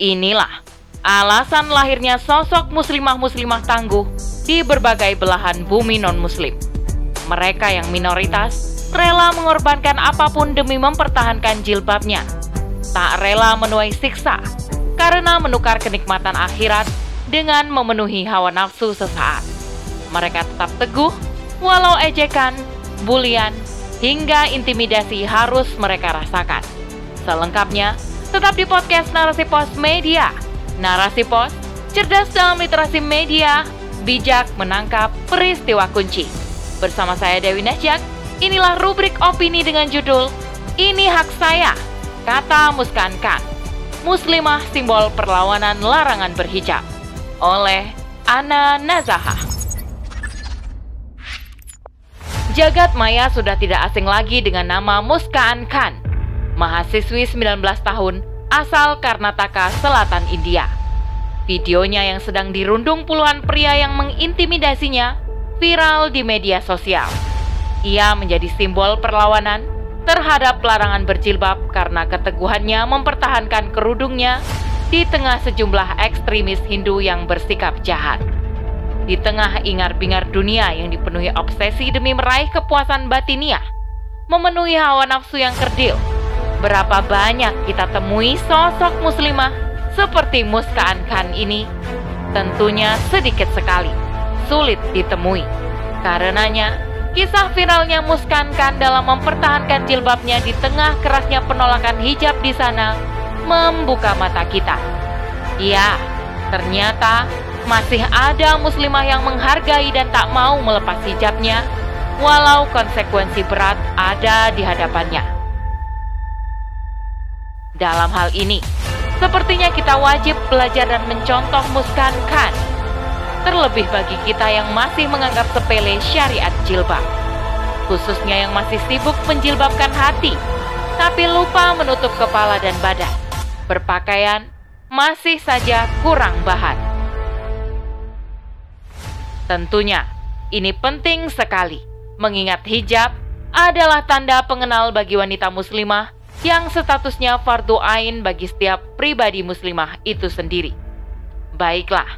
Inilah alasan lahirnya sosok muslimah-muslimah tangguh di berbagai belahan bumi non-muslim. Mereka yang minoritas rela mengorbankan apa pun demi mempertahankan jilbabnya. Tak rela menuai siksa karena menukar kenikmatan akhirat dengan memenuhi hawa nafsu sesaat. Mereka tetap teguh walau ejekan, bulian, hingga intimidasi harus mereka rasakan. Selengkapnya, tetap di podcast Narasi Pos Media. Narasi Pos, cerdas dalam literasi media, bijak menangkap peristiwa kunci. Bersama saya Dewi Najak, inilah rubrik opini dengan judul Ini Hak Saya, kata Muskankan. Muslimah simbol perlawanan larangan berhijab oleh Ana Nazahah. Jagat maya sudah tidak asing lagi dengan nama Muskaan Khan, mahasiswi 19 tahun asal Karnataka, selatan India. Videonya yang sedang dirundung puluhan pria yang mengintimidasinya viral di media sosial. Ia menjadi simbol perlawanan terhadap larangan berjilbab karena keteguhannya mempertahankan kerudungnya di tengah sejumlah ekstremis Hindu yang bersikap jahat. Di tengah ingar-bingar dunia yang dipenuhi obsesi demi meraih kepuasan batiniah, memenuhi hawa nafsu yang kerdil, berapa banyak kita temui sosok muslimah seperti Muskaan Khan ini? Tentunya sedikit sekali, sulit ditemui. Karenanya, kisah viralnya Muskaan Khan dalam mempertahankan jilbabnya di tengah kerasnya penolakan hijab di sana membuka mata kita. Ya, ternyata masih ada muslimah yang menghargai dan tak mau melepas hijabnya, walau konsekuensi berat ada di hadapannya. Dalam hal ini, sepertinya kita wajib belajar dan mencontoh Muskan Khan. Terlebih bagi kita yang masih menganggap sepele syariat jilbab. Khususnya yang masih sibuk menjilbabkan hati, tapi lupa menutup kepala dan badan. Berpakaian masih saja kurang bahan. Tentunya, ini penting sekali, mengingat hijab adalah tanda pengenal bagi wanita muslimah yang statusnya fardu ain bagi setiap pribadi muslimah itu sendiri. Baiklah,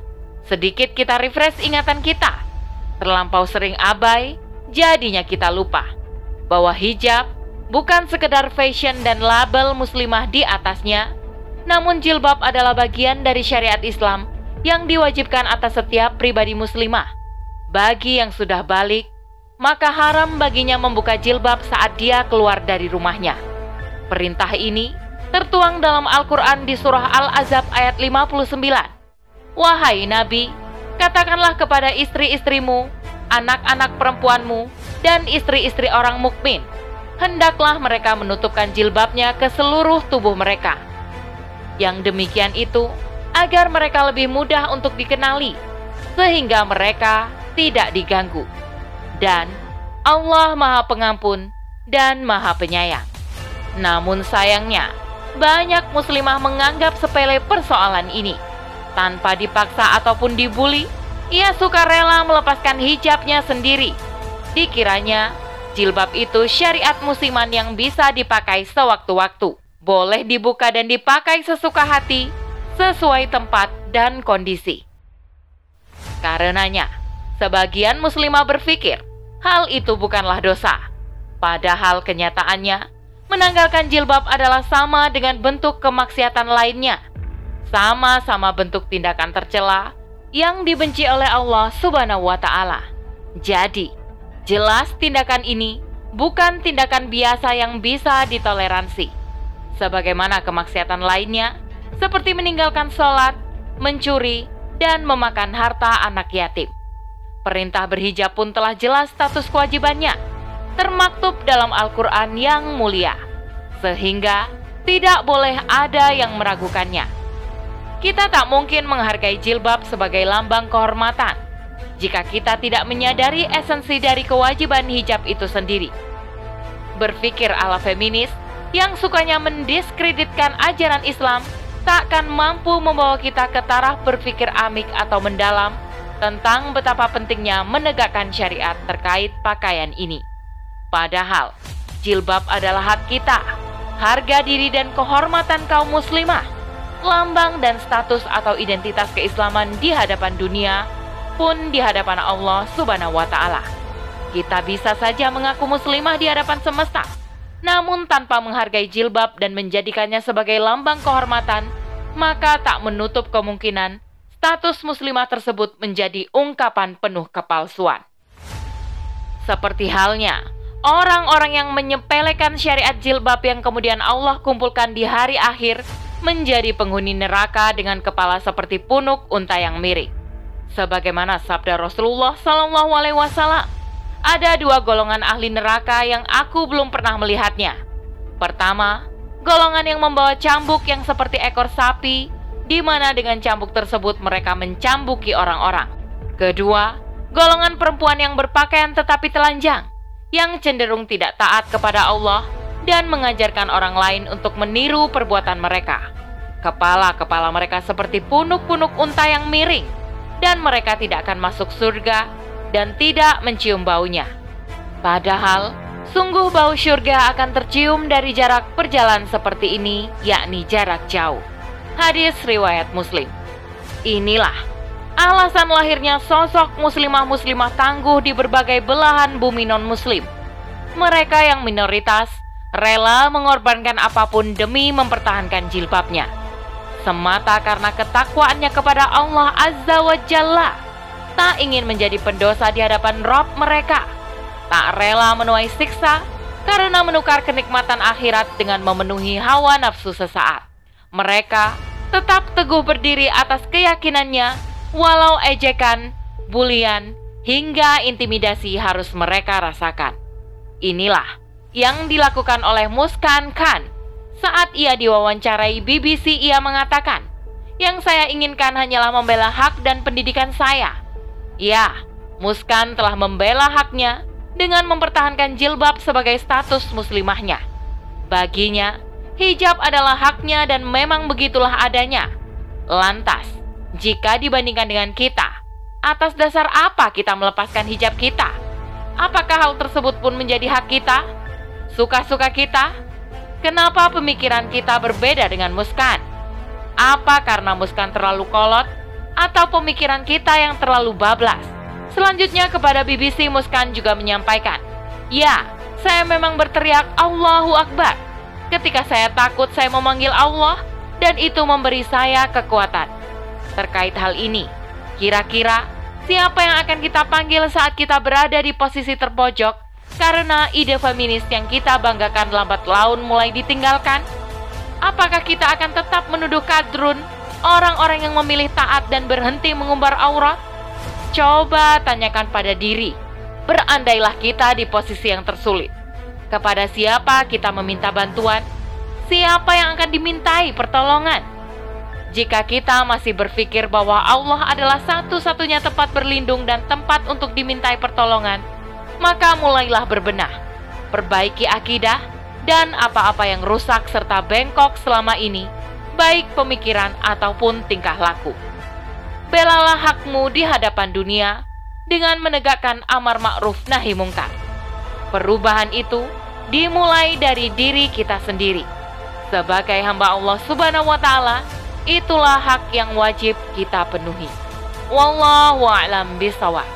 sedikit kita refresh ingatan kita. Terlampau sering abai, jadinya kita lupa bahwa hijab bukan sekedar fashion dan label muslimah di atasnya, namun jilbab adalah bagian dari syariat Islam yang diwajibkan atas setiap pribadi muslimah bagi yang sudah balik, maka haram baginya membuka jilbab saat dia keluar dari rumahnya. Perintah ini tertuang dalam Al-Quran di surah Al-Azab ayat 59. Wahai Nabi, katakanlah kepada istri-istrimu, anak-anak perempuanmu, dan istri-istri orang mukmin, hendaklah mereka menutupkan jilbabnya ke seluruh tubuh mereka. Yang demikian itu agar mereka lebih mudah untuk dikenali, sehingga mereka tidak diganggu. Dan Allah Maha Pengampun dan Maha Penyayang. Namun sayangnya, banyak muslimah menganggap sepele persoalan ini. Tanpa dipaksa ataupun dibully, ia suka rela melepaskan hijabnya sendiri. Dikiranya, jilbab itu syariat musiman yang bisa dipakai sewaktu-waktu. Boleh dibuka dan dipakai sesuka hati, sesuai tempat dan kondisi. Karenanya, Sebagian muslimah berpikir hal itu bukanlah dosa. Padahal kenyataannya, menanggalkan jilbab adalah sama dengan bentuk kemaksiatan lainnya. Sama-sama bentuk tindakan tercela yang dibenci oleh Allah Subhanahu wa taala. Jadi, jelas tindakan ini bukan tindakan biasa yang bisa ditoleransi. Sebagaimana kemaksiatan lainnya, seperti meninggalkan sholat, mencuri, dan memakan harta anak yatim. Perintah berhijab pun telah jelas status kewajibannya, termaktub dalam Al-Quran yang mulia, sehingga tidak boleh ada yang meragukannya. Kita tak mungkin menghargai jilbab sebagai lambang kehormatan jika kita tidak menyadari esensi dari kewajiban hijab itu sendiri. Berpikir ala feminis yang sukanya mendiskreditkan ajaran Islam takkan mampu membawa kita ke taraf berpikir amik atau mendalam tentang betapa pentingnya menegakkan syariat terkait pakaian ini. Padahal, jilbab adalah hak kita, harga diri dan kehormatan kaum muslimah. lambang dan status atau identitas keislaman di hadapan dunia pun di hadapan Allah Subhanahu wa taala. Kita bisa saja mengaku muslimah di hadapan semesta, namun tanpa menghargai jilbab dan menjadikannya sebagai lambang kehormatan, maka tak menutup kemungkinan status muslimah tersebut menjadi ungkapan penuh kepalsuan. Seperti halnya orang-orang yang menyepelekan syariat jilbab yang kemudian Allah kumpulkan di hari akhir menjadi penghuni neraka dengan kepala seperti punuk unta yang miring. Sebagaimana sabda Rasulullah Shallallahu Alaihi Wasallam, ada dua golongan ahli neraka yang aku belum pernah melihatnya. Pertama, golongan yang membawa cambuk yang seperti ekor sapi, di mana dengan cambuk tersebut mereka mencambuki orang-orang. Kedua, golongan perempuan yang berpakaian tetapi telanjang, yang cenderung tidak taat kepada Allah dan mengajarkan orang lain untuk meniru perbuatan mereka. Kepala-kepala mereka seperti punuk-punuk unta yang miring, dan mereka tidak akan masuk surga dan tidak mencium baunya. Padahal, sungguh bau surga akan tercium dari jarak perjalanan seperti ini, yakni jarak jauh. Hadis riwayat Muslim. Inilah alasan lahirnya sosok muslimah-muslimah tangguh di berbagai belahan bumi non-muslim. Mereka yang minoritas rela mengorbankan apa pun demi mempertahankan jilbabnya. Semata karena ketakwaannya kepada Allah Azza wa Jalla, tak ingin menjadi pendosa di hadapan Rob mereka. Tak rela menuai siksa karena menukar kenikmatan akhirat dengan memenuhi hawa nafsu sesaat. Mereka tetap teguh berdiri atas keyakinannya walau ejekan, bulian, hingga intimidasi harus mereka rasakan. Inilah yang dilakukan oleh Muskan Khan. Saat ia diwawancarai BBC, ia mengatakan, "Yang saya inginkan hanyalah membela hak dan pendidikan saya." Ya, Muskan telah membela haknya dengan mempertahankan jilbab sebagai status muslimahnya. Baginya, hijab adalah haknya dan memang begitulah adanya. Lantas, jika dibandingkan dengan kita, atas dasar apa kita melepaskan hijab kita? Apakah hal tersebut pun menjadi hak kita? Suka-suka kita? Kenapa pemikiran kita berbeda dengan Muskan? Apa karena Muskan terlalu kolot? Atau pemikiran kita yang terlalu bablas? Selanjutnya kepada BBC Muskan juga menyampaikan, Ya, saya memang berteriak Allahu Akbar. Ketika saya takut saya memanggil Allah dan itu memberi saya kekuatan. Terkait hal ini, kira-kira siapa yang akan kita panggil saat kita berada di posisi terpojok karena ide feminis yang kita banggakan lambat laun mulai ditinggalkan? Apakah kita akan tetap menuduh kadrun orang-orang yang memilih taat dan berhenti mengumbar aurat? Coba tanyakan pada diri. Berandailah kita di posisi yang tersulit. Kepada siapa kita meminta bantuan? Siapa yang akan dimintai pertolongan? Jika kita masih berpikir bahwa Allah adalah satu-satunya tempat berlindung dan tempat untuk dimintai pertolongan, maka mulailah berbenah, perbaiki akidah, dan apa-apa yang rusak serta bengkok selama ini, baik pemikiran ataupun tingkah laku. Belalah hakmu di hadapan dunia dengan menegakkan amar ma'ruf nahi mungkar. Perubahan itu dimulai dari diri kita sendiri. Sebagai hamba Allah Subhanahu wa taala, itulah hak yang wajib kita penuhi. Wallahu a'lam bishawab.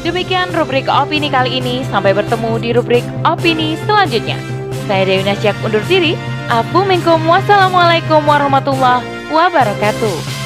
Demikian rubrik opini kali ini. Sampai bertemu di rubrik opini selanjutnya. Saya Dewi Nasyak undur diri. Assalamualaikum warahmatullahi wabarakatuh.